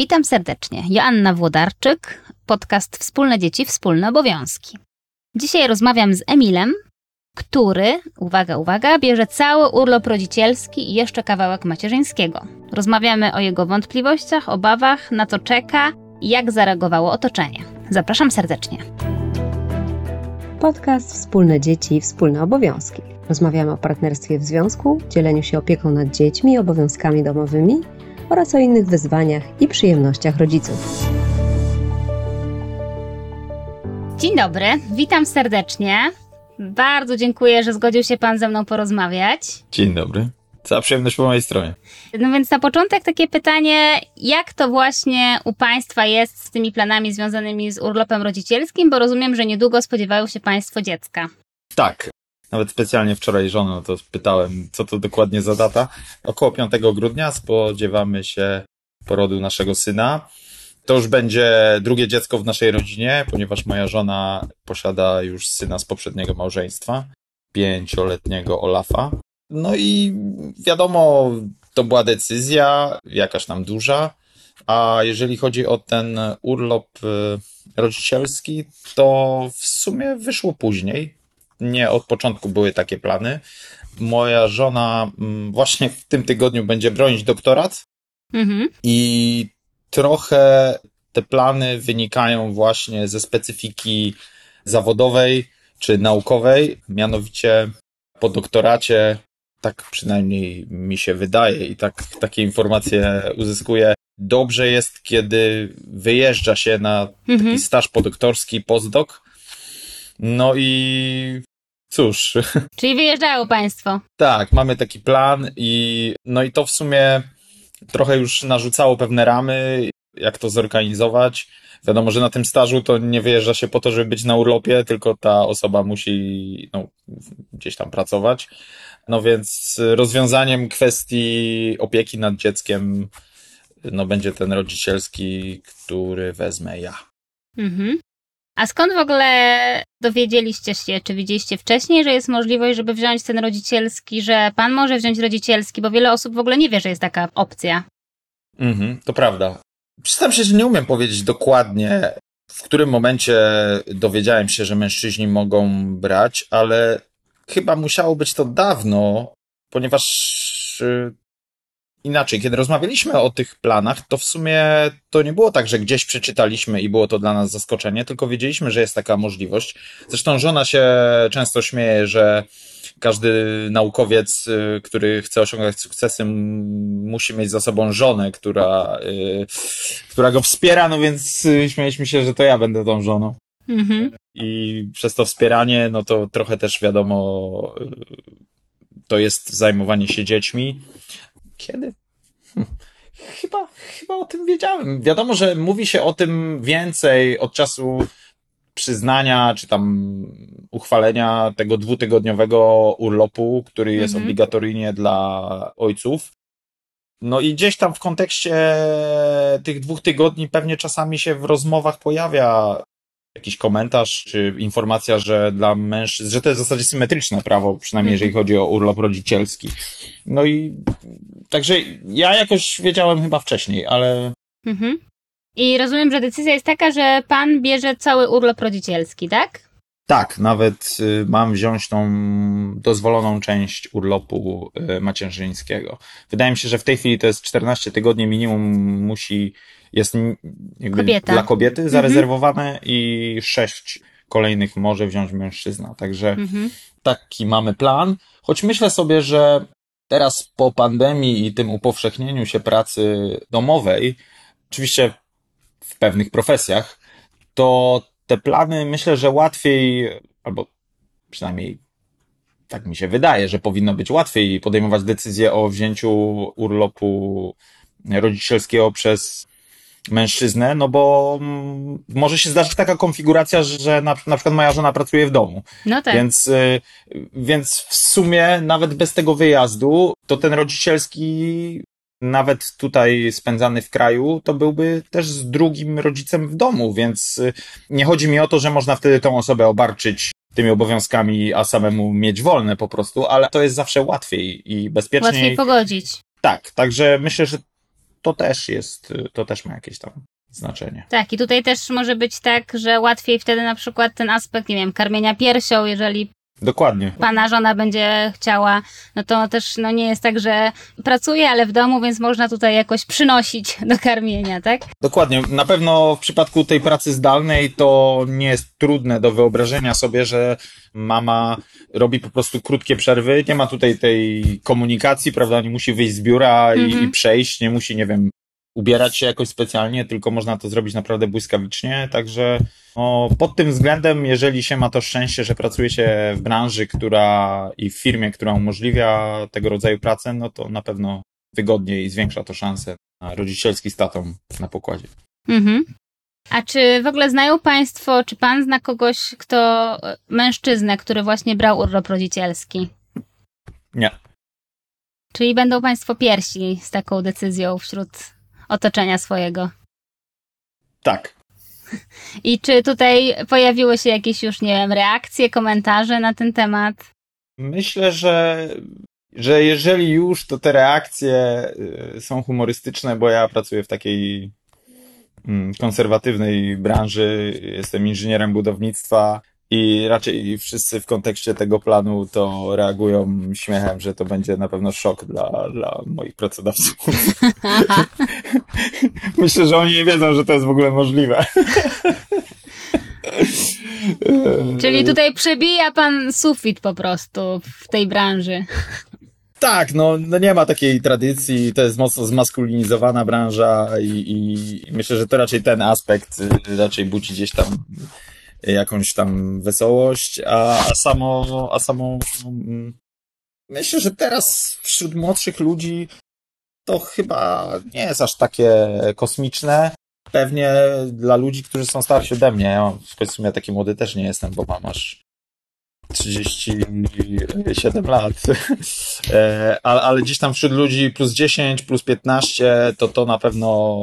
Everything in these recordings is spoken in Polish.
Witam serdecznie. Joanna Włodarczyk, podcast Wspólne Dzieci, Wspólne Obowiązki. Dzisiaj rozmawiam z Emilem, który, uwaga, uwaga, bierze cały urlop rodzicielski i jeszcze kawałek macierzyńskiego. Rozmawiamy o jego wątpliwościach, obawach, na co czeka i jak zareagowało otoczenie. Zapraszam serdecznie. Podcast Wspólne Dzieci, Wspólne Obowiązki. Rozmawiamy o partnerstwie w związku, dzieleniu się opieką nad dziećmi, obowiązkami domowymi oraz o innych wyzwaniach i przyjemnościach rodziców. Dzień dobry, witam serdecznie. Bardzo dziękuję, że zgodził się Pan ze mną porozmawiać. Dzień dobry. Cała przyjemność po mojej stronie. No więc na początek takie pytanie, jak to właśnie u Państwa jest z tymi planami związanymi z urlopem rodzicielskim, bo rozumiem, że niedługo spodziewają się Państwo dziecka. Tak. Nawet specjalnie wczoraj żonę to pytałem, co to dokładnie za data. Około 5 grudnia spodziewamy się porodu naszego syna. To już będzie drugie dziecko w naszej rodzinie, ponieważ moja żona posiada już syna z poprzedniego małżeństwa, pięcioletniego Olafa. No i wiadomo, to była decyzja, jakaś tam duża. A jeżeli chodzi o ten urlop y, rodzicielski, to w sumie wyszło później. Nie od początku były takie plany. Moja żona mm, właśnie w tym tygodniu będzie bronić doktorat Mhm. i trochę te plany wynikają właśnie ze specyfiki zawodowej czy naukowej. Mianowicie po doktoracie, tak przynajmniej mi się wydaje i tak, takie informacje uzyskuję, dobrze jest, kiedy wyjeżdża się na taki Mhm. staż podoktorski, postdoc. No i cóż, Czyli wyjeżdżają Państwo. tak, mamy taki plan i no i to w sumie trochę już narzucało pewne ramy, jak to zorganizować. Wiadomo, że na tym stażu to nie wyjeżdża się po to, żeby być na urlopie, tylko ta osoba musi no, gdzieś tam pracować. No więc rozwiązaniem kwestii opieki nad dzieckiem no, będzie ten rodzicielski, który wezmę ja. Mhm. A skąd w ogóle dowiedzieliście się, czy widzieliście wcześniej, że jest możliwość, żeby wziąć ten rodzicielski, że pan może wziąć rodzicielski, bo wiele osób w ogóle nie wie, że jest taka opcja. Mhm, to prawda. Przyznam się, że nie umiem powiedzieć dokładnie, w którym momencie dowiedziałem się, że mężczyźni mogą brać, ale chyba musiało być to dawno, ponieważ y, inaczej, kiedy rozmawialiśmy o tych planach, to w sumie to nie było tak, że gdzieś przeczytaliśmy i było to dla nas zaskoczenie, tylko wiedzieliśmy, że jest taka możliwość. Zresztą żona się często śmieje, że każdy naukowiec, y, który chce osiągać sukcesy, musi mieć za sobą żonę, która, y, która go wspiera, no więc y, śmieliśmy się, że to ja będę tą żoną. Mhm. I przez to wspieranie, no to trochę też wiadomo, to jest zajmowanie się dziećmi. Kiedy? Hm, Chyba, chyba o tym wiedziałem. Wiadomo, że mówi się o tym więcej od czasu przyznania, czy tam uchwalenia tego dwutygodniowego urlopu, który jest Mhm. obligatoryjnie dla ojców. No i gdzieś tam w kontekście tych dwóch tygodni pewnie czasami się w rozmowach pojawia jakiś komentarz czy informacja, że dla mężczyzn, że to jest w zasadzie symetryczne prawo, przynajmniej jeżeli chodzi o urlop rodzicielski. No i także ja jakoś wiedziałem chyba wcześniej, ale Mhm. I rozumiem, że decyzja jest taka, że pan bierze cały urlop rodzicielski, tak? tak, nawet y, mam wziąć tą dozwoloną część urlopu y, macierzyńskiego. Wydaje mi się, że w tej chwili to jest 14 tygodni minimum musi, jest Kobieta. dla kobiety zarezerwowane i 6 kolejnych może wziąć mężczyzna. Także Mhm. taki mamy plan. Choć myślę sobie, że teraz po pandemii i tym upowszechnieniu się pracy domowej, oczywiście w pewnych profesjach, to te plany myślę, że łatwiej, albo przynajmniej tak mi się wydaje, że powinno być łatwiej podejmować decyzję o wzięciu urlopu rodzicielskiego przez mężczyznę, no bo mm, może się zdarzyć taka konfiguracja, że na, na przykład moja żona pracuje w domu. No tak. Więc, y, więc w sumie nawet bez tego wyjazdu, to ten rodzicielski, nawet tutaj spędzany w kraju, to byłby też z drugim rodzicem w domu, więc y, nie chodzi mi o to, że można wtedy tą osobę obarczyć tymi obowiązkami, a samemu mieć wolne po prostu, ale to jest zawsze łatwiej i bezpieczniej. Łatwiej pogodzić. Tak, także myślę, że to też jest, to też ma jakieś tam znaczenie. Tak, i tutaj też może być tak, że łatwiej wtedy na przykład ten aspekt, nie wiem, karmienia piersią, jeżeli Dokładnie. pana żona będzie chciała, no to też no nie jest tak, że pracuje, ale w domu, więc można tutaj jakoś przynosić do karmienia, tak? Dokładnie. Na pewno w przypadku tej pracy zdalnej to nie jest trudne do wyobrażenia sobie, że mama robi po prostu krótkie przerwy. Nie ma tutaj tej komunikacji, prawda? Nie musi wyjść z biura i, Mhm. i przejść, nie musi, nie wiem, ubierać się jakoś specjalnie, tylko można to zrobić naprawdę błyskawicznie. Także no, pod tym względem, jeżeli się ma to szczęście, że pracuje się w branży, która i w firmie, która umożliwia tego rodzaju pracę, no to na pewno wygodniej i zwiększa to szanse na rodzicielski statą na pokładzie. Mhm. A czy w ogóle znają Państwo, czy Pan zna kogoś, kto, mężczyznę, który właśnie brał urlop rodzicielski? Nie. Czyli będą Państwo pierwsi z taką decyzją wśród otoczenia swojego. Tak. I czy tutaj pojawiły się jakieś już, nie wiem, reakcje, komentarze na ten temat? Myślę, że, że jeżeli już, to te reakcje y, są humorystyczne, bo ja pracuję w takiej mm, konserwatywnej branży, jestem inżynierem budownictwa i raczej wszyscy w kontekście tego planu to reagują śmiechem, że to będzie na pewno szok dla, dla moich pracodawców. Myślę, że oni nie wiedzą, że to jest w ogóle możliwe. Czyli tutaj przebija Pan sufit po prostu w tej branży. Tak, no, no nie ma takiej tradycji, to jest mocno zmaskulinizowana branża i, i myślę, że to raczej ten aspekt y, raczej budzi gdzieś tam jakąś tam wesołość, a, a samo, a samo mm, myślę, że teraz wśród młodszych ludzi to chyba nie jest aż takie kosmiczne. Pewnie dla ludzi, którzy są starsi ode mnie, ja w sumie taki młody też nie jestem, bo mam aż 37 lat. Ale, ale gdzieś tam wśród ludzi plus 10, plus 15, to to na pewno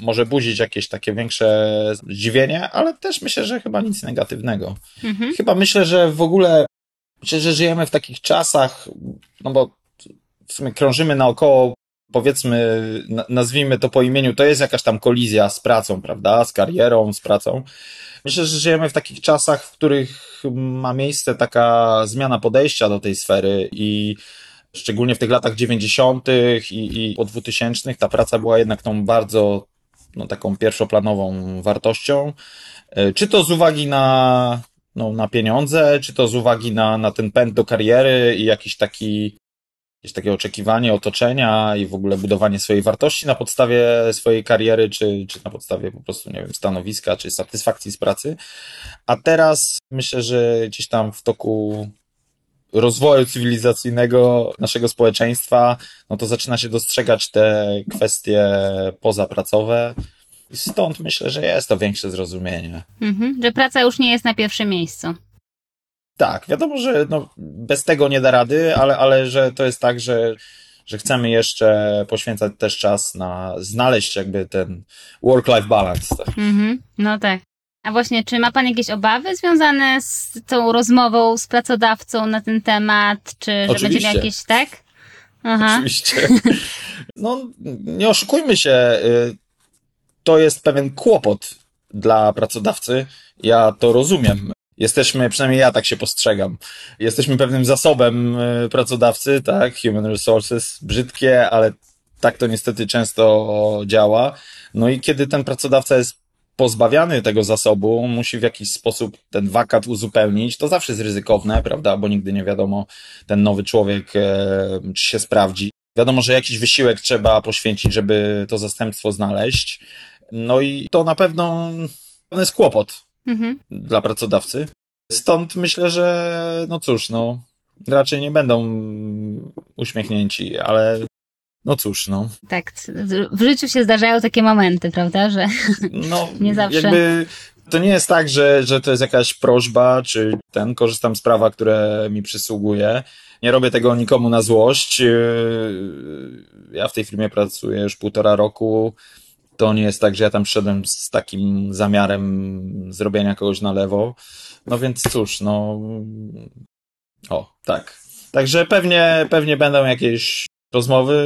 może budzić jakieś takie większe zdziwienie, ale też myślę, że chyba nic negatywnego. Mhm. Chyba myślę, że w ogóle myślę, że żyjemy w takich czasach, no bo w sumie krążymy naokoło, powiedzmy, na- nazwijmy to po imieniu, to jest jakaś tam kolizja z pracą, prawda? Z karierą, z pracą. Myślę, że żyjemy w takich czasach, w których ma miejsce taka zmiana podejścia do tej sfery i szczególnie w tych latach 90. i, i po 2000 ta praca była jednak tą bardzo no, taką pierwszoplanową wartością. E, Czy to z uwagi na, no, na pieniądze, czy to z uwagi na, na ten pęd do kariery i jakiś taki, jakieś takie oczekiwanie otoczenia i w ogóle budowanie swojej wartości na podstawie swojej kariery, czy, czy na podstawie po prostu, nie wiem, stanowiska, czy satysfakcji z pracy. A teraz myślę, że gdzieś tam w toku rozwoju cywilizacyjnego naszego społeczeństwa, no to zaczyna się dostrzegać te kwestie pozapracowe. I stąd myślę, że jest to większe zrozumienie. Mhm. Że praca już nie jest na pierwszym miejscu. Tak, wiadomo, że no, bez tego nie da rady, ale, ale że to jest tak, że, że chcemy jeszcze poświęcać też czas na znaleźć jakby ten work-life balance. Tak. Mhm. No tak. A właśnie, czy ma Pan jakieś obawy związane z tą rozmową z pracodawcą na ten temat? Czy że będzie Oczywiście. jakieś, tak? Aha. Oczywiście. No, nie oszukujmy się, y, to jest pewien kłopot dla pracodawcy. Ja to rozumiem. Jesteśmy, przynajmniej ja tak się postrzegam, jesteśmy pewnym zasobem y, pracodawcy, tak, human resources, brzydkie, ale tak to niestety często działa. No i kiedy ten pracodawca jest pozbawiany tego zasobu, musi w jakiś sposób ten wakat uzupełnić, to zawsze jest ryzykowne, prawda, bo nigdy nie wiadomo, ten nowy człowiek, e, czy się sprawdzi. Wiadomo, że jakiś wysiłek trzeba poświęcić, żeby to zastępstwo znaleźć. No i to na pewno jest kłopot Mhm. dla pracodawcy. Stąd myślę, że no cóż, no raczej nie będą uśmiechnięci, ale no cóż, no. Tak. W życiu się zdarzają takie momenty, prawda? Że No, Nie zawsze. jakby to nie jest tak, że, że to jest jakaś prośba, czy ten, korzystam z prawa, które mi przysługuje. Nie robię tego nikomu na złość. Yy, Ja w tej firmie pracuję już półtora roku. To nie jest tak, że ja tam przyszedłem z takim zamiarem zrobienia kogoś na lewo. No więc cóż, no. O, tak. Także pewnie, pewnie będą jakieś rozmowy,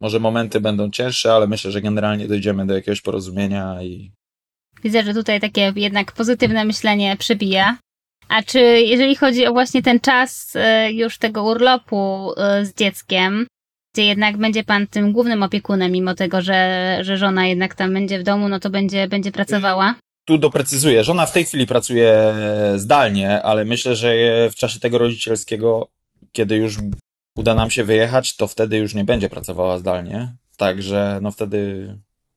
może momenty będą cięższe, ale myślę, że generalnie dojdziemy do jakiegoś porozumienia i Widzę, że tutaj takie jednak pozytywne myślenie przebija. A czy jeżeli chodzi o właśnie ten czas e, już tego urlopu e, z dzieckiem, gdzie jednak będzie pan tym głównym opiekunem, mimo tego, że, że żona jednak tam będzie w domu, no to będzie, będzie pracowała? tu doprecyzuję. Żona w tej chwili pracuje zdalnie, ale myślę, że w czasie tego rodzicielskiego, kiedy już uda nam się wyjechać, to wtedy już nie będzie pracowała zdalnie. Także no wtedy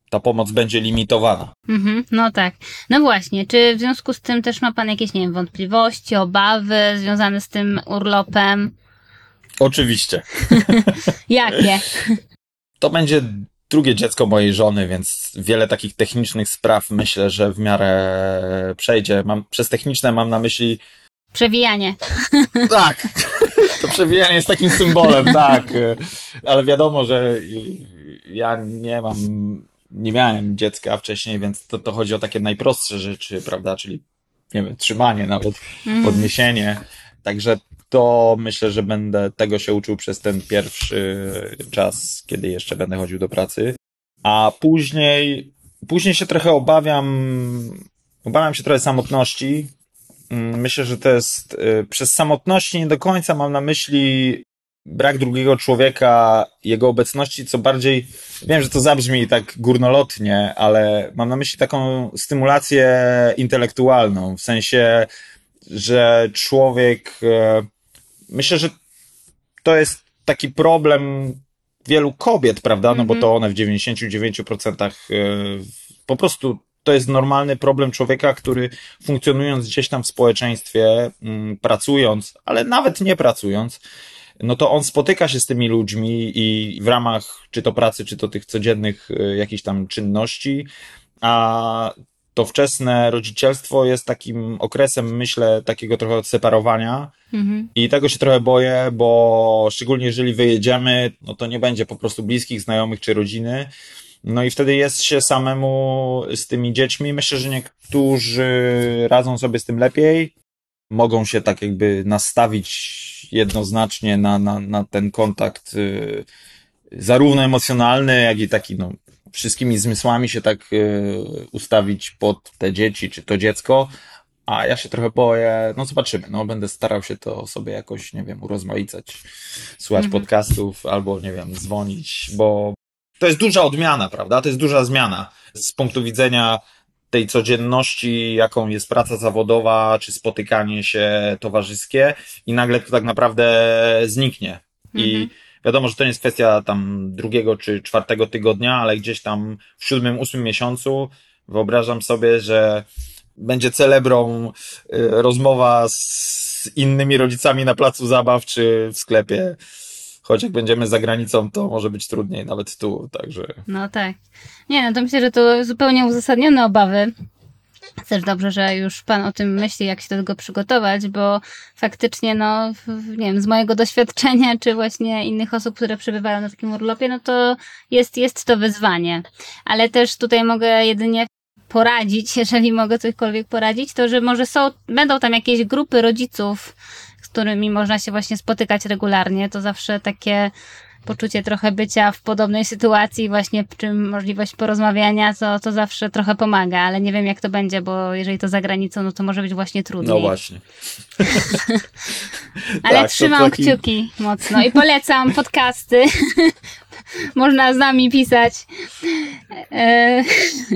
ta pomoc będzie limitowana. Mhm, no tak. No właśnie, czy w związku z tym też ma Pan jakieś, nie wiem, wątpliwości, obawy związane z tym urlopem? Oczywiście. Jakie? To będzie drugie dziecko mojej żony, więc wiele takich technicznych spraw myślę, że w miarę przejdzie. Mam, przez techniczne mam na myśli. Przewijanie. Tak. To przewijanie jest takim symbolem, tak. Ale wiadomo, że ja nie mam nie miałem dziecka wcześniej, więc to, to chodzi o takie najprostsze rzeczy, prawda, czyli nie wiem, trzymanie nawet, mm. podniesienie. Także to myślę, że będę tego się uczył przez ten pierwszy czas, kiedy jeszcze będę chodził do pracy. A później, później się trochę obawiam, obawiam się trochę samotności. Mm, myślę, że to jest, y, przez samotności nie do końca mam na myśli brak drugiego człowieka, jego obecności, co bardziej, wiem, że to zabrzmi tak górnolotnie, ale mam na myśli taką stymulację intelektualną, w sensie, że człowiek, e, myślę, że to jest taki problem wielu kobiet, prawda? No bo mhm. to one w 99% e, po prostu to jest normalny problem człowieka, który funkcjonując gdzieś tam w społeczeństwie, mm, pracując, ale nawet nie pracując, no to on spotyka się z tymi ludźmi i w ramach czy to pracy, czy to tych codziennych y, jakichś tam czynności, a to wczesne rodzicielstwo jest takim okresem, myślę, takiego trochę odseparowania mhm. i tego się trochę boję, bo szczególnie jeżeli wyjedziemy, no to nie będzie po prostu bliskich, znajomych czy rodziny, no i wtedy jest się samemu z tymi dziećmi. Myślę, że niektórzy radzą sobie z tym lepiej, mogą się tak jakby nastawić jednoznacznie na, na, na ten kontakt y, zarówno emocjonalny, jak i taki, no, wszystkimi zmysłami się tak y, ustawić pod te dzieci, czy to dziecko, a ja się trochę boję, no zobaczymy, no będę starał się to sobie jakoś, nie wiem, urozmaicać, słuchać mhm. podcastów albo, nie wiem, dzwonić, bo to jest duża odmiana, prawda? To jest duża zmiana z punktu widzenia tej codzienności, jaką jest praca zawodowa, czy spotykanie się towarzyskie i nagle to tak naprawdę zniknie. I mhm. Wiadomo, że to nie jest kwestia tam drugiego czy czwartego tygodnia, ale gdzieś tam w siódmym, ósmym miesiącu wyobrażam sobie, że będzie celebrą y, rozmowa z innymi rodzicami na placu zabaw czy w sklepie choć jak będziemy za granicą, to może być trudniej nawet tu, także. No tak. Nie, no to myślę, że to zupełnie uzasadnione obawy. Też dobrze, że już Pan o tym myśli, jak się do tego przygotować, bo faktycznie, no, nie wiem, z mojego doświadczenia, czy właśnie innych osób, które przebywają na takim urlopie, no to jest, jest to wyzwanie. Ale też tutaj mogę jedynie poradzić, jeżeli mogę cośkolwiek poradzić, to że może są, będą tam jakieś grupy rodziców, którymi można się właśnie spotykać regularnie, to zawsze takie poczucie trochę bycia w podobnej sytuacji, właśnie czy możliwość porozmawiania, to, to zawsze trochę pomaga, ale nie wiem jak to będzie, bo jeżeli to za granicą, no to może być właśnie trudniej. No właśnie. ale tak, trzymam taki... kciuki mocno i polecam podcasty. Można z nami pisać. E,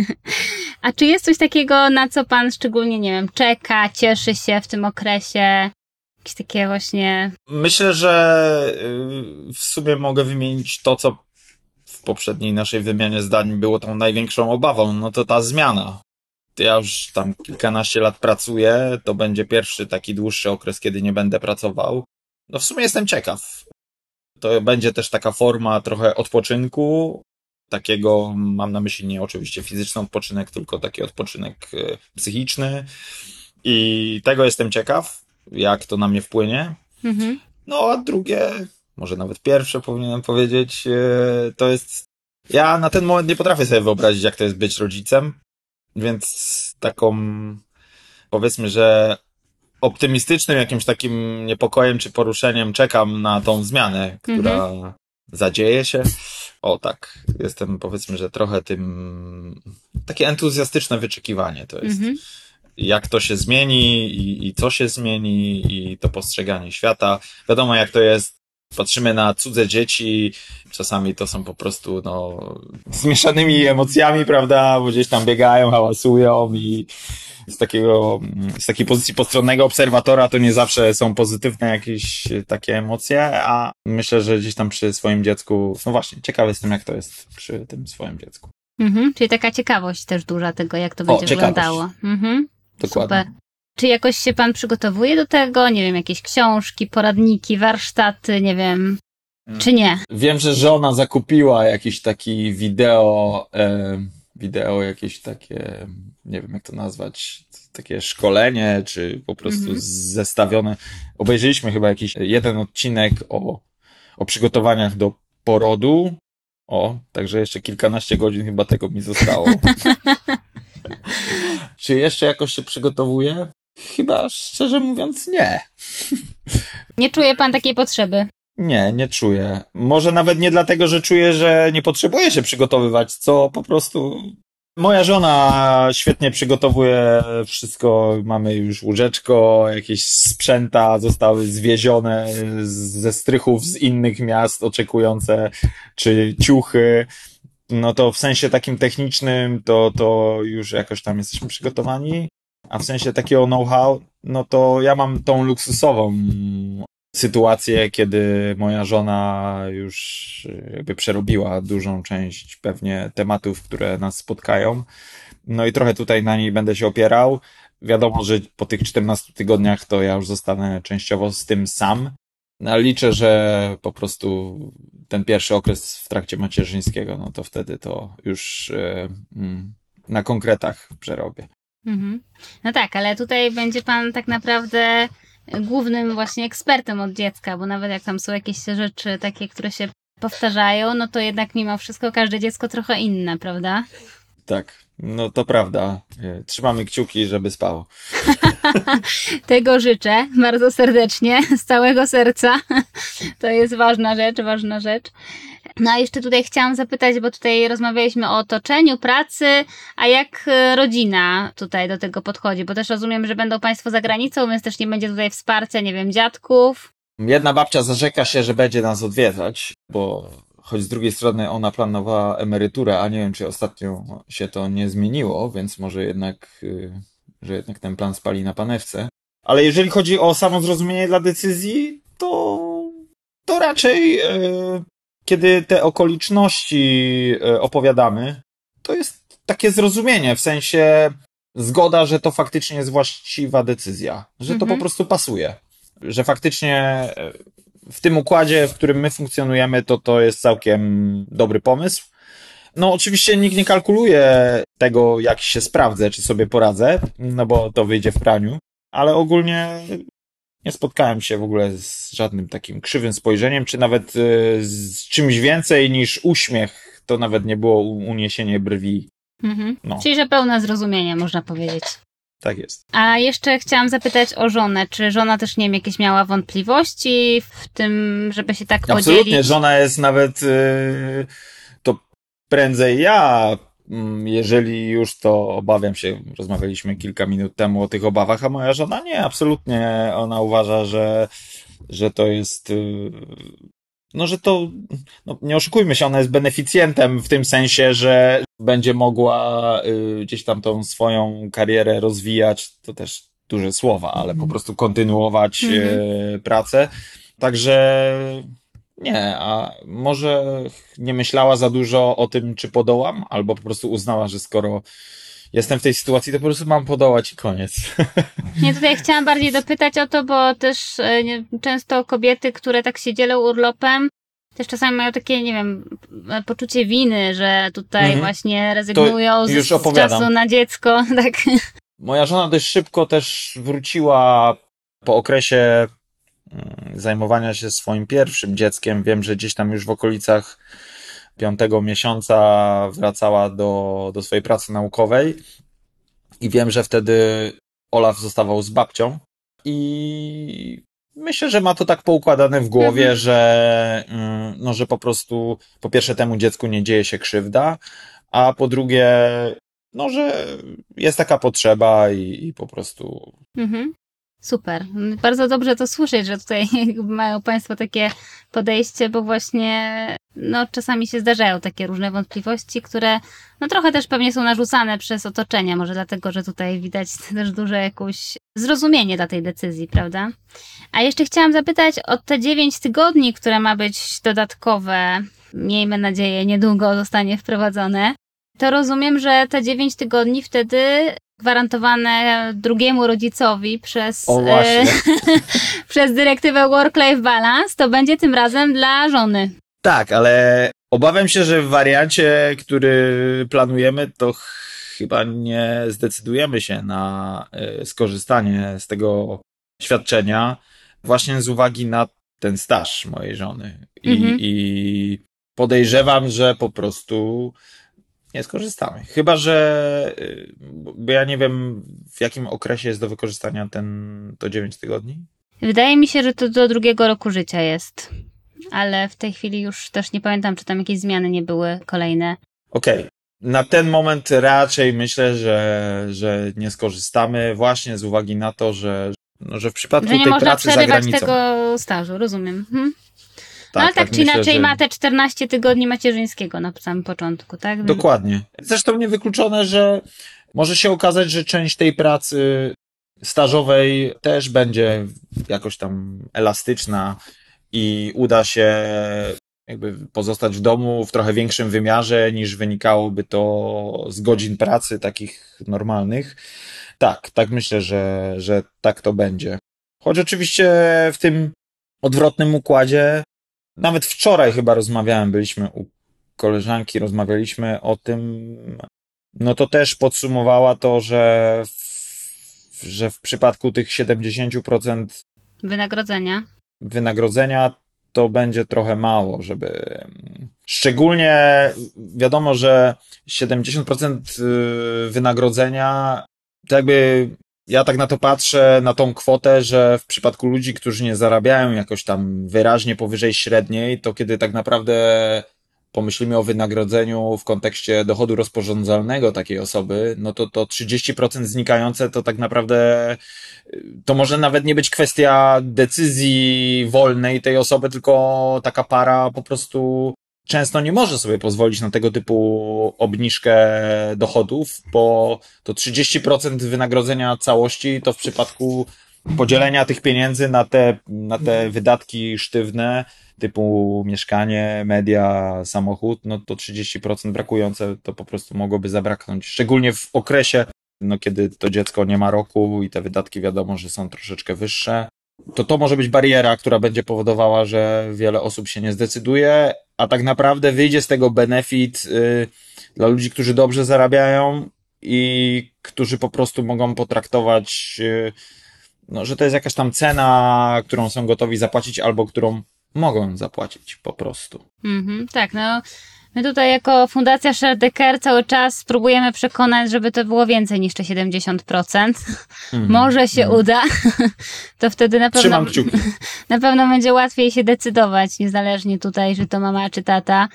a czy jest coś takiego, na co pan szczególnie, nie wiem, czeka, cieszy się w tym okresie? Jakieś takie właśnie. Myślę, że y, w sumie mogę wymienić to, co w poprzedniej naszej wymianie zdań było tą największą obawą, no to ta zmiana. Ja już tam kilkanaście lat pracuję, to będzie pierwszy taki dłuższy okres, kiedy nie będę pracował. No w sumie jestem ciekaw. To będzie też taka forma trochę odpoczynku, takiego, mam na myśli nie oczywiście fizyczny odpoczynek, tylko taki odpoczynek y, psychiczny. I tego jestem ciekaw jak to na mnie wpłynie. Mhm. No a drugie, może nawet pierwsze powinienem powiedzieć, e, to jest. Ja na ten moment nie potrafię sobie wyobrazić, jak to jest być rodzicem, więc taką, powiedzmy, że optymistycznym jakimś takim niepokojem czy poruszeniem czekam na tą zmianę, która, mhm. zadzieje się. O tak, jestem powiedzmy, że trochę tym, takie entuzjastyczne wyczekiwanie to jest. Mhm. Jak to się zmieni i, i co się zmieni i to postrzeganie świata. Wiadomo jak to jest, patrzymy na cudze dzieci, czasami to są po prostu, no, zmieszanymi emocjami, prawda, bo gdzieś tam biegają, hałasują i z takiego, z takiej pozycji postronnego obserwatora to nie zawsze są pozytywne jakieś takie emocje, a myślę, że gdzieś tam przy swoim dziecku, no właśnie, ciekawy jestem jak to jest przy tym swoim dziecku. Mhm, czyli taka ciekawość też duża tego, jak to będzie o, wyglądało. Mhm. Dokładnie. Super. Czy jakoś się pan przygotowuje do tego? Nie wiem, jakieś książki, poradniki, warsztaty, nie wiem. Czy nie? Wiem, że żona zakupiła jakiś taki wideo, e, wideo jakieś takie, nie wiem jak to nazwać, takie szkolenie, czy po prostu mhm. zestawione. Obejrzeliśmy chyba jakiś jeden odcinek o, o przygotowaniach do porodu. O, także jeszcze kilkanaście godzin chyba tego mi zostało. czy jeszcze jakoś się przygotowuję? Chyba szczerze mówiąc nie. Nie czuje pan takiej potrzeby? Nie, nie czuję. Może nawet nie dlatego, że czuję, że nie potrzebuję się przygotowywać, co po prostu. Moja żona świetnie przygotowuje wszystko. Mamy już łóżeczko, jakieś sprzęta zostały zwiezione ze strychów z innych miast oczekujące, czy ciuchy. No to w sensie takim technicznym to, to już jakoś tam jesteśmy przygotowani. A w sensie takiego know-how, no to ja mam tą luksusową sytuację, kiedy moja żona już jakby przerobiła dużą część pewnie tematów, które nas spotkają. No i trochę tutaj na niej będę się opierał. Wiadomo, że po tych 14 tygodniach to ja już zostanę częściowo z tym sam. No, liczę, że po prostu ten pierwszy okres w trakcie macierzyńskiego, no to wtedy to już yy, na konkretach przerobię. Mhm. No tak, ale tutaj będzie pan tak naprawdę głównym właśnie ekspertem od dziecka, bo nawet jak tam są jakieś rzeczy takie, które się powtarzają, no to jednak mimo wszystko każde dziecko trochę inne, prawda? Tak, no to prawda. Trzymamy kciuki, żeby spało. Tego życzę bardzo serdecznie, z całego serca. To jest ważna rzecz, ważna rzecz. No a jeszcze tutaj chciałam zapytać, bo tutaj rozmawialiśmy o otoczeniu, pracy, a jak e, rodzina tutaj do tego podchodzi? Bo też rozumiem, że będą Państwo za granicą, więc też nie będzie tutaj wsparcia, nie wiem, dziadków. Jedna babcia zarzeka się, że będzie nas odwiedzać, bo choć z drugiej strony ona planowała emeryturę, a nie wiem, czy ostatnio się to nie zmieniło, więc może jednak, y, że jednak ten plan spali na panewce. Ale jeżeli chodzi o samo zrozumienie dla decyzji, to, to raczej y, kiedy te okoliczności e, opowiadamy, to jest takie zrozumienie, w sensie zgoda, że to faktycznie jest właściwa decyzja, że to po mhm. prostu pasuje, że faktycznie w tym układzie, w którym my funkcjonujemy, to to jest całkiem dobry pomysł. No, oczywiście nikt nie kalkuluje tego, jak się sprawdzę, czy sobie poradzę, no bo to wyjdzie w praniu, ale ogólnie nie spotkałem się w ogóle z żadnym takim krzywym spojrzeniem, czy nawet e, z czymś więcej niż uśmiech. To nawet nie było uniesienie brwi. Mhm. No. Czyli, że pełne zrozumienie, można powiedzieć. Tak jest. A jeszcze chciałam zapytać o żonę. Czy żona też, nie wiem, jakieś miała wątpliwości w tym, żeby się tak Absolutnie. podzielić? Absolutnie. Żona jest nawet, yy, to prędzej ja Mm, jeżeli już to obawiam się, rozmawialiśmy kilka minut temu o tych obawach, a moja żona nie, absolutnie. Ona uważa, że, że to jest, y, no, że to, no, nie oszukujmy się, ona jest beneficjentem w tym sensie, że będzie mogła y, gdzieś tam tą swoją karierę rozwijać, to też duże słowa, ale po mhm. prostu kontynuować mm pracę. Także nie, a może nie myślała za dużo o tym, czy podołam, albo po prostu uznała, że skoro jestem w tej sytuacji, to po prostu mam podołać i koniec. Nie, tutaj chciałam bardziej dopytać o to, bo też e, nie, często kobiety, które tak się dzielą urlopem, też czasami mają takie, nie wiem, poczucie winy, że tutaj mhm. właśnie rezygnują z, z czasu na dziecko. Tak. Moja żona dość szybko też wróciła po okresie Mm, zajmowania się swoim pierwszym dzieckiem. Wiem, że gdzieś tam już w okolicach piątego miesiąca wracała do, do swojej pracy naukowej i wiem, że wtedy Olaf zostawał z babcią i Myślę, że ma to tak poukładane w głowie, Mhm. że, mm, no, że po prostu po pierwsze temu dziecku nie dzieje się krzywda, a po drugie, no, że jest taka potrzeba i, i po prostu Mhm. Super. Bardzo dobrze to słyszeć, że tutaj mają Państwo takie podejście, bo właśnie no, czasami się zdarzają takie różne wątpliwości, które no, trochę też pewnie są narzucane przez otoczenie, może dlatego, że tutaj widać też duże jakieś zrozumienie dla tej decyzji, prawda? A jeszcze chciałam zapytać o te 9 tygodni, które ma być dodatkowe, miejmy nadzieję, niedługo zostanie wprowadzone. To rozumiem, że te 9 tygodni wtedy gwarantowane drugiemu rodzicowi przez, e, przez dyrektywę Work-Life Balance, to będzie tym razem dla żony. Tak, ale obawiam się, że w wariancie, który planujemy, to chyba nie zdecydujemy się na e, skorzystanie z tego świadczenia, właśnie z uwagi na ten staż mojej żony. I, Mhm. i podejrzewam, że po prostu nie skorzystamy. Chyba, że, y, bo ja nie wiem, w jakim okresie jest do wykorzystania ten, to 9 tygodni. Wydaje mi się, że to do drugiego roku życia jest. Ale w tej chwili już też nie pamiętam, czy tam jakieś zmiany nie były kolejne. Okej. Na ten moment raczej myślę, że, że nie skorzystamy właśnie z uwagi na to, że, no, że w przypadku Że nie tej można pracy za przerywać granicą. tego stażu, rozumiem. Mhm. Tak, no ale tak, czy myślę, inaczej że- ma te 14 tygodni macierzyńskiego na samym początku, tak? Więc- Dokładnie. Zresztą niewykluczone, że może się okazać, że część tej pracy stażowej też będzie jakoś tam elastyczna i uda się jakby pozostać w domu w trochę większym wymiarze niż wynikałoby to z godzin pracy takich normalnych. Tak, tak myślę, że, że tak to będzie. Choć oczywiście w tym odwrotnym układzie, nawet wczoraj chyba rozmawiałem, byliśmy u koleżanki, rozmawialiśmy o tym, no to też podsumowała to, że w, że w przypadku tych 70% Wynagrodzenia. wynagrodzenia to będzie trochę mało, żeby. Szczególnie wiadomo, że 70% y, wynagrodzenia, to jakby ja tak na to patrzę, na tą kwotę, że w przypadku ludzi, którzy nie zarabiają jakoś tam wyraźnie powyżej średniej, to kiedy tak naprawdę pomyślimy o wynagrodzeniu w kontekście dochodu rozporządzalnego takiej osoby, no to to 30% znikające to tak naprawdę to może nawet nie być kwestia decyzji wolnej tej osoby, tylko taka para po prostu często nie może sobie pozwolić na tego typu obniżkę dochodów, bo to 30% wynagrodzenia całości to w przypadku podzielenia tych pieniędzy na te, na te wydatki sztywne, typu mieszkanie, media, samochód, no to 30% brakujące to po prostu mogłoby zabraknąć. Szczególnie w okresie, no kiedy to dziecko nie ma roku i te wydatki wiadomo, że są troszeczkę wyższe, to to może być bariera, która będzie powodowała, że wiele osób się nie zdecyduje, a tak naprawdę wyjdzie z tego benefit y, dla ludzi, którzy dobrze zarabiają i którzy po prostu mogą potraktować, y, no, że to jest jakaś tam cena, którą są gotowi zapłacić albo którą mogą zapłacić po prostu. Mhm, tak, no. My tutaj jako Fundacja Sherdecker cały czas próbujemy przekonać, żeby to było więcej niż te 70%. Mhm. Może się Mhm. uda. To wtedy na pewno, na pewno będzie łatwiej się decydować, niezależnie tutaj, czy to mama, czy tata.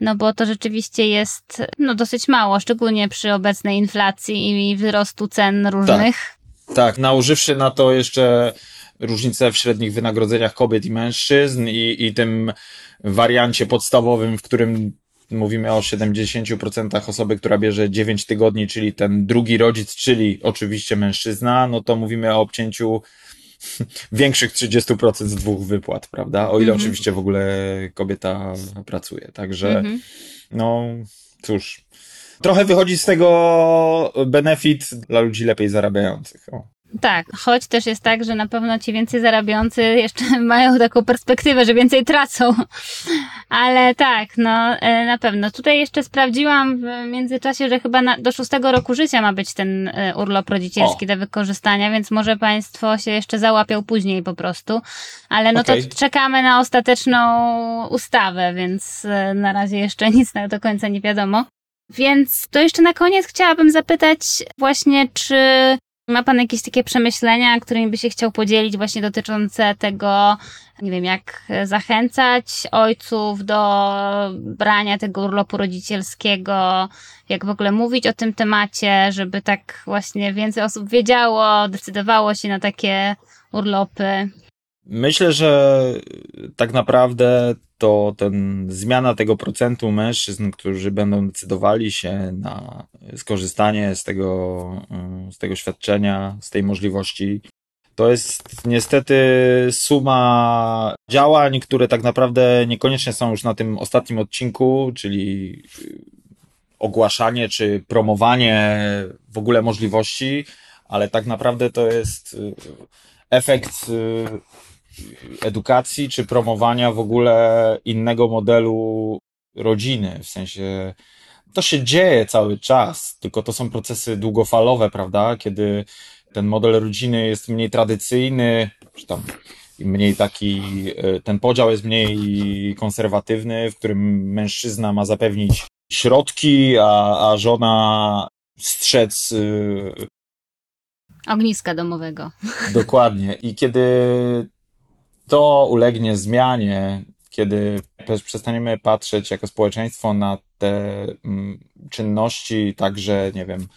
No bo to rzeczywiście jest no, dosyć mało, szczególnie przy obecnej inflacji i wzrostu cen różnych. Tak, nałożywszy na to jeszcze różnice w średnich wynagrodzeniach kobiet i mężczyzn i, i tym wariancie podstawowym, w którym mówimy o 70% osoby, która bierze 9 tygodni, czyli ten drugi rodzic, czyli oczywiście mężczyzna, no to mówimy o obcięciu większych 30% z dwóch wypłat, prawda? O ile Mhm. oczywiście w ogóle kobieta pracuje. Także Mhm. no cóż, trochę wychodzi z tego benefit dla ludzi lepiej zarabiających. O. Tak, choć też jest tak, że na pewno ci więcej zarabiający jeszcze mają taką perspektywę, że więcej tracą. Ale tak, no e, na pewno. Tutaj jeszcze sprawdziłam w międzyczasie, że chyba na, do szóstego roku życia ma być ten e, urlop rodzicielski O. do wykorzystania, więc może Państwo się jeszcze załapią później po prostu. Ale no Okej. to czekamy na ostateczną ustawę, więc e, na razie jeszcze nic na- do końca nie wiadomo. Więc to jeszcze na koniec chciałabym zapytać właśnie, czy Ma Pan jakieś takie przemyślenia, którymi by się chciał podzielić, właśnie dotyczące tego, nie wiem, jak zachęcać ojców do brania tego urlopu rodzicielskiego, jak w ogóle mówić o tym temacie, żeby tak właśnie więcej osób wiedziało, decydowało się na takie urlopy? Myślę, że tak naprawdę to ten zmiana tego procentu mężczyzn, którzy będą decydowali się na skorzystanie z tego, z tego świadczenia, z tej możliwości, to jest niestety suma działań, które tak naprawdę niekoniecznie są już na tym ostatnim odcinku, czyli ogłaszanie czy promowanie w ogóle możliwości, ale tak naprawdę to jest efekt edukacji czy promowania w ogóle innego modelu rodziny. W sensie to się dzieje cały czas, tylko to są procesy długofalowe, prawda? Kiedy ten model rodziny jest mniej tradycyjny, czy tam mniej taki, e, ten podział jest mniej konserwatywny, w którym mężczyzna ma zapewnić środki, a, a żona strzec e, ogniska domowego. Dokładnie. I kiedy to ulegnie zmianie, kiedy przestaniemy patrzeć jako społeczeństwo na te mm, czynności, także, nie wiem,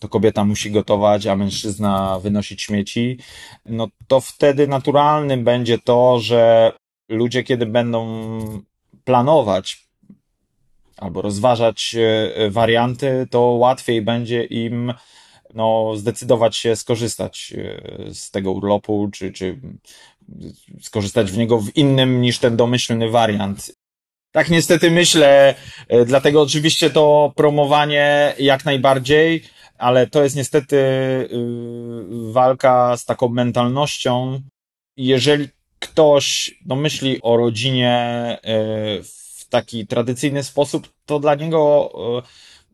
to kobieta musi gotować, a mężczyzna wynosić śmieci, no to wtedy naturalnym będzie to, że ludzie, kiedy będą planować albo rozważać e, warianty, to łatwiej będzie im no, zdecydować się skorzystać e, z tego urlopu, czy, czy skorzystać w niego w innym niż ten domyślny wariant. Tak niestety myślę, e, dlatego oczywiście to promowanie jak najbardziej, ale to jest niestety y, walka z taką mentalnością. Jeżeli ktoś no, myśli o rodzinie e, w taki tradycyjny sposób, to dla niego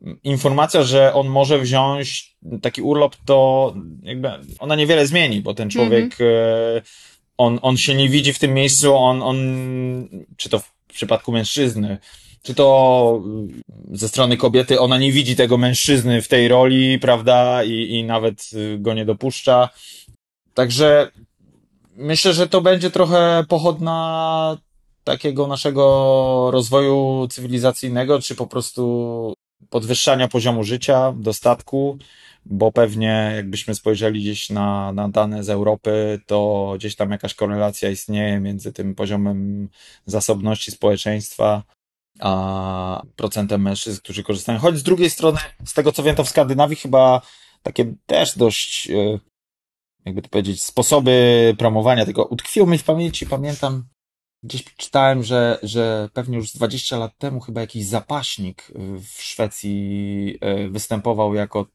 e, informacja, że on może wziąć taki urlop, to jakby ona niewiele zmieni, bo ten człowiek mm -hmm on, on się nie widzi w tym miejscu, on, on, czy to w przypadku mężczyzny, czy to ze strony kobiety, ona nie widzi tego mężczyzny w tej roli, prawda, i, i nawet go nie dopuszcza. Także myślę, że to będzie trochę pochodna takiego naszego rozwoju cywilizacyjnego, czy po prostu podwyższania poziomu życia, dostatku bo pewnie jakbyśmy spojrzeli gdzieś na, na dane z Europy, to gdzieś tam jakaś korelacja istnieje między tym poziomem zasobności społeczeństwa a procentem mężczyzn, którzy korzystają. Choć z drugiej strony, z tego co wiem, to w Skandynawii chyba takie też dość, e, jakby to powiedzieć, sposoby promowania tego utkwiło mi w pamięci. Pamiętam, gdzieś czytałem, że, że pewnie już 20 lat temu chyba jakiś zapaśnik w Szwecji e, występował jako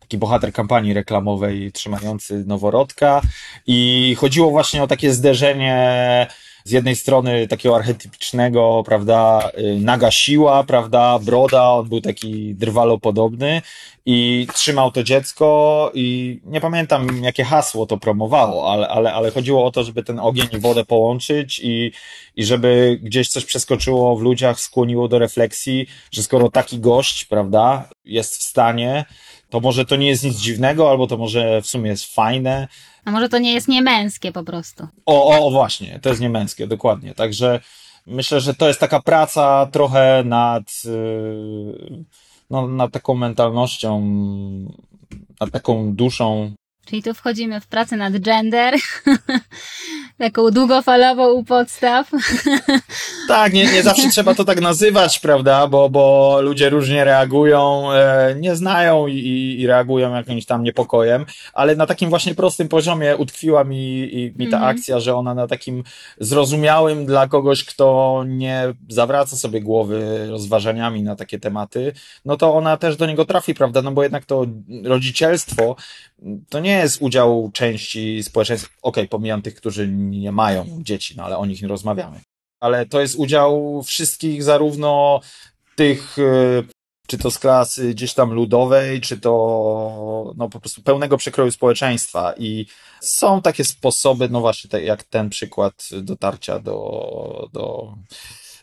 taki bohater kampanii reklamowej trzymający noworodka. I chodziło właśnie o takie zderzenie z jednej strony takiego archetypicznego, prawda, y, naga siła, prawda, broda, on był taki drwalopodobny i trzymał to dziecko i nie pamiętam jakie hasło to promowało, ale, ale, ale chodziło o to, żeby ten ogień i wodę połączyć i, i żeby gdzieś coś przeskoczyło w ludziach, skłoniło do refleksji, że skoro taki gość, prawda, jest w stanie to może to nie jest nic dziwnego, albo to może w sumie jest fajne. A może to nie jest niemęskie po prostu. O, o, o właśnie, to jest niemęskie, dokładnie. Także myślę, że to jest taka praca trochę nad, yy, no, nad taką mentalnością, nad taką duszą. Czyli tu wchodzimy w pracę nad gender. taką długofalową u podstaw. Tak, nie, nie zawsze trzeba to tak nazywać, prawda, bo, bo ludzie różnie reagują, e, nie znają i, i reagują jakimś tam niepokojem, ale na takim właśnie prostym poziomie utkwiła mi, i, mi ta mm. akcja, że ona na takim zrozumiałym dla kogoś, kto nie zawraca sobie głowy rozważaniami na takie tematy, no to ona też do niego trafi, prawda, no bo jednak to rodzicielstwo to nie jest udział części społeczeństwa, okej, okay, pomijam tych, którzy nie mają dzieci, no ale o nich nie rozmawiamy. Ale to jest udział wszystkich, zarówno tych, e, czy to z klasy gdzieś tam ludowej, czy to no po prostu pełnego przekroju społeczeństwa. I są takie sposoby, no właśnie, tak jak ten przykład dotarcia do, do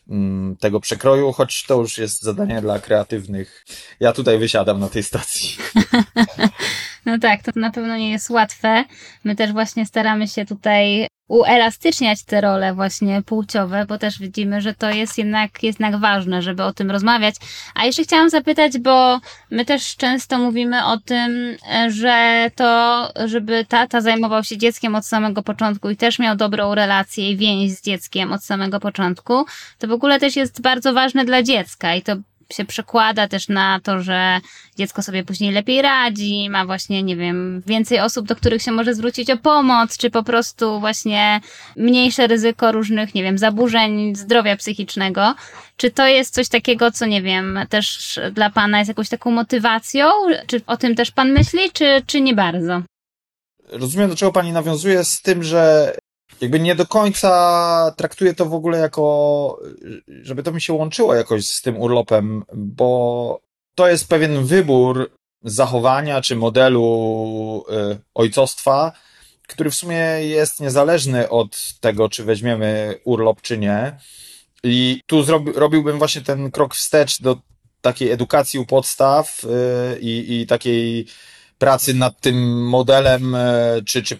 mm, tego przekroju, choć to już jest zadanie dla kreatywnych. Ja tutaj wysiadam na tej stacji. No tak, to na pewno nie jest łatwe. My też właśnie staramy się tutaj uelastyczniać te role właśnie płciowe, bo też widzimy, że to jest jednak, jest jednak ważne, żeby o tym rozmawiać. A jeszcze chciałam zapytać, bo my też często mówimy o tym, że to, żeby tata zajmował się dzieckiem od samego początku i też miał dobrą relację i więź z dzieckiem od samego początku, to w ogóle też jest bardzo ważne dla dziecka i to się przekłada też na to, że dziecko sobie później lepiej radzi, ma właśnie, nie wiem, więcej osób, do których się może zwrócić o pomoc, czy po prostu właśnie mniejsze ryzyko różnych, nie wiem, zaburzeń zdrowia psychicznego. Czy to jest coś takiego, co nie wiem, też dla Pana jest jakąś taką motywacją? Czy o tym też Pan myśli, czy, czy nie bardzo? Rozumiem, do czego Pani nawiązuje z tym, że jakby nie do końca traktuję to w ogóle jako, żeby to mi się łączyło jakoś z tym urlopem, bo to jest pewien wybór zachowania czy modelu y, ojcostwa, który w sumie jest niezależny od tego, czy weźmiemy urlop, czy nie. I tu zrobi, robiłbym właśnie ten krok wstecz do takiej edukacji u podstaw y, i, takiej pracy nad tym modelem, y, czy, czy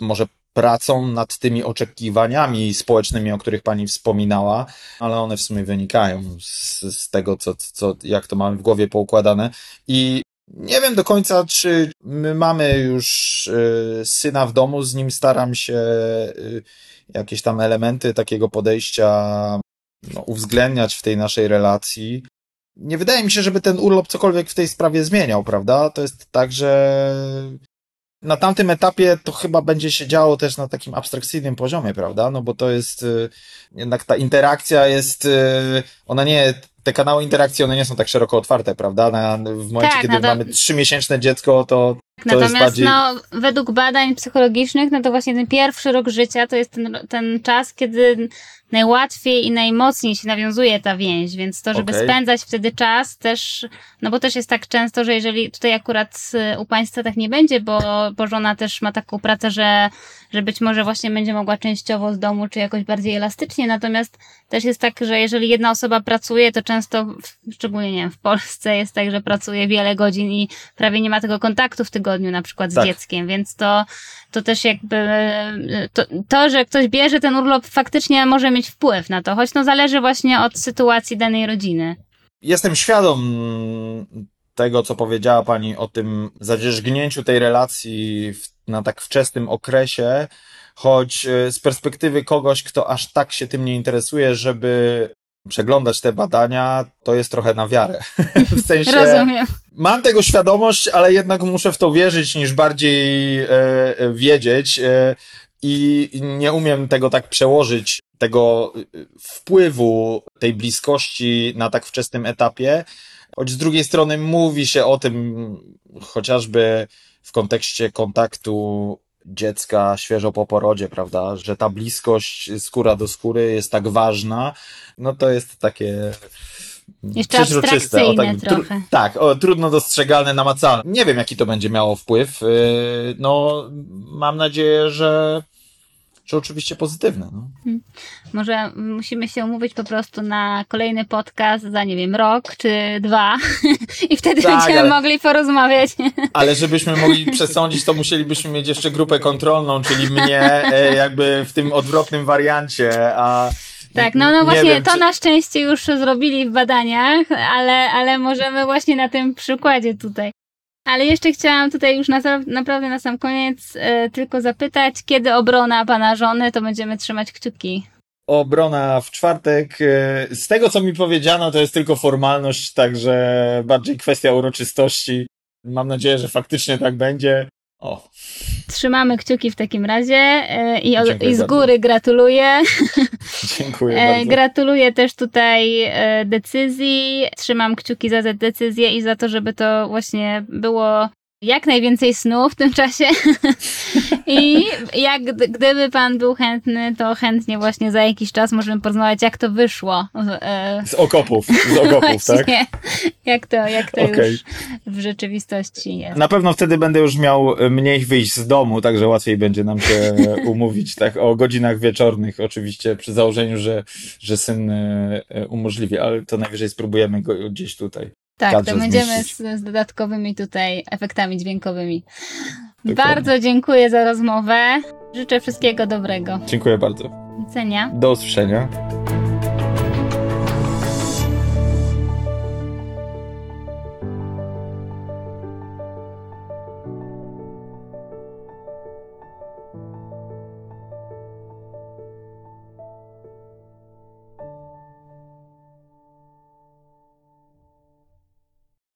może pracą nad tymi oczekiwaniami społecznymi, o których pani wspominała, ale one w sumie wynikają z, z tego, co, co, jak to mamy w głowie poukładane. I nie wiem do końca, czy my mamy już y, syna w domu, z nim staram się y, jakieś tam elementy takiego podejścia no, uwzględniać w tej naszej relacji. Nie wydaje mi się, żeby ten urlop cokolwiek w tej sprawie zmieniał, prawda? To jest tak, że na tamtym etapie to chyba będzie się działo też na takim abstrakcyjnym poziomie, prawda? No bo to jest, y, jednak ta interakcja jest, y, ona nie, te kanały interakcji, one nie są tak szeroko otwarte, prawda? Na, w momencie, tak, kiedy no to... mamy trzymiesięczne dziecko, to to Natomiast bardziej... no, według badań psychologicznych, no to właśnie ten pierwszy rok życia to jest ten, ten czas, kiedy najłatwiej i najmocniej się nawiązuje ta więź, więc to, żeby okay. spędzać wtedy czas też, no bo też jest tak często, że jeżeli tutaj akurat u Państwa tak nie będzie, bo, bo żona też ma taką pracę, że, że być może właśnie będzie mogła częściowo z domu, czy jakoś bardziej elastycznie, natomiast też jest tak, że jeżeli jedna osoba pracuje, to często, szczególnie nie wiem, w Polsce jest tak, że pracuje wiele godzin i prawie nie ma tego kontaktu w tygodniu na przykład z tak. dzieckiem, więc to, to też jakby, to, to, że ktoś bierze ten urlop faktycznie może mieć wpływ na to, choć no zależy właśnie od sytuacji danej rodziny. Jestem świadom tego, co powiedziała Pani o tym zadzierzgnięciu tej relacji w, na tak wczesnym okresie, choć e, z perspektywy kogoś, kto aż tak się tym nie interesuje, żeby przeglądać te badania, to jest trochę na wiarę. w sensie. Rozumiem. Mam tego świadomość, ale jednak muszę w to wierzyć, niż bardziej e, e wiedzieć. E, I nie umiem tego tak przełożyć, tego e, wpływu tej bliskości na tak wczesnym etapie. Choć z drugiej strony mówi się o tym chociażby w kontekście kontaktu dziecka świeżo po porodzie, prawda, że ta bliskość skóra do skóry jest tak ważna, no to jest takie jeszcze abstrakcyjne o, tak, trochę. Tak, o, trudno dostrzegalne, namacalne. Nie wiem, jaki to będzie miało wpływ. Yy, no, mam nadzieję, że czy oczywiście pozytywne. No. Hmm. Może musimy się umówić po prostu na kolejny podcast za, nie wiem, rok czy dwa i wtedy tak, będziemy ale, mogli porozmawiać. Ale żebyśmy mogli przesądzić, to musielibyśmy mieć jeszcze grupę kontrolną, czyli mnie e, jakby w tym odwrotnym wariancie, a tak, no, no właśnie wiem, to czy... na szczęście już zrobili w badaniach, ale, ale możemy właśnie na tym przykładzie tutaj. Ale jeszcze chciałam tutaj już na, naprawdę na sam koniec e, tylko zapytać, kiedy obrona pana żony, to będziemy trzymać kciuki. Obrona w czwartek. E, z tego, co mi powiedziano, to jest tylko formalność, także bardziej kwestia uroczystości. Mam nadzieję, że faktycznie tak będzie. O. Trzymamy kciuki w takim razie e, i, od, i z góry bardzo. gratuluję. Dziękuję e, bardzo. Gratuluję też tutaj e, decyzji. Trzymam kciuki za tę decyzję i za to, żeby to właśnie było jak najwięcej snu w tym czasie. I jak gdyby pan był chętny, to chętnie właśnie za jakiś czas możemy porozmawiać, jak to wyszło. E, z okopów, z okopów, tak? Jak to, jak to okay. już w rzeczywistości jest. Na pewno wtedy będę już miał mniej wyjść z domu, także łatwiej będzie nam się umówić tak o godzinach wieczornych, oczywiście przy założeniu, że, że syn e, umożliwi, ale to najwyżej spróbujemy go gdzieś tutaj Tak, to będziemy z, z dodatkowymi tutaj efektami dźwiękowymi. Dokładnie. Bardzo dziękuję za rozmowę. Życzę wszystkiego dobrego. Dziękuję bardzo. Do widzenia. Do usłyszenia.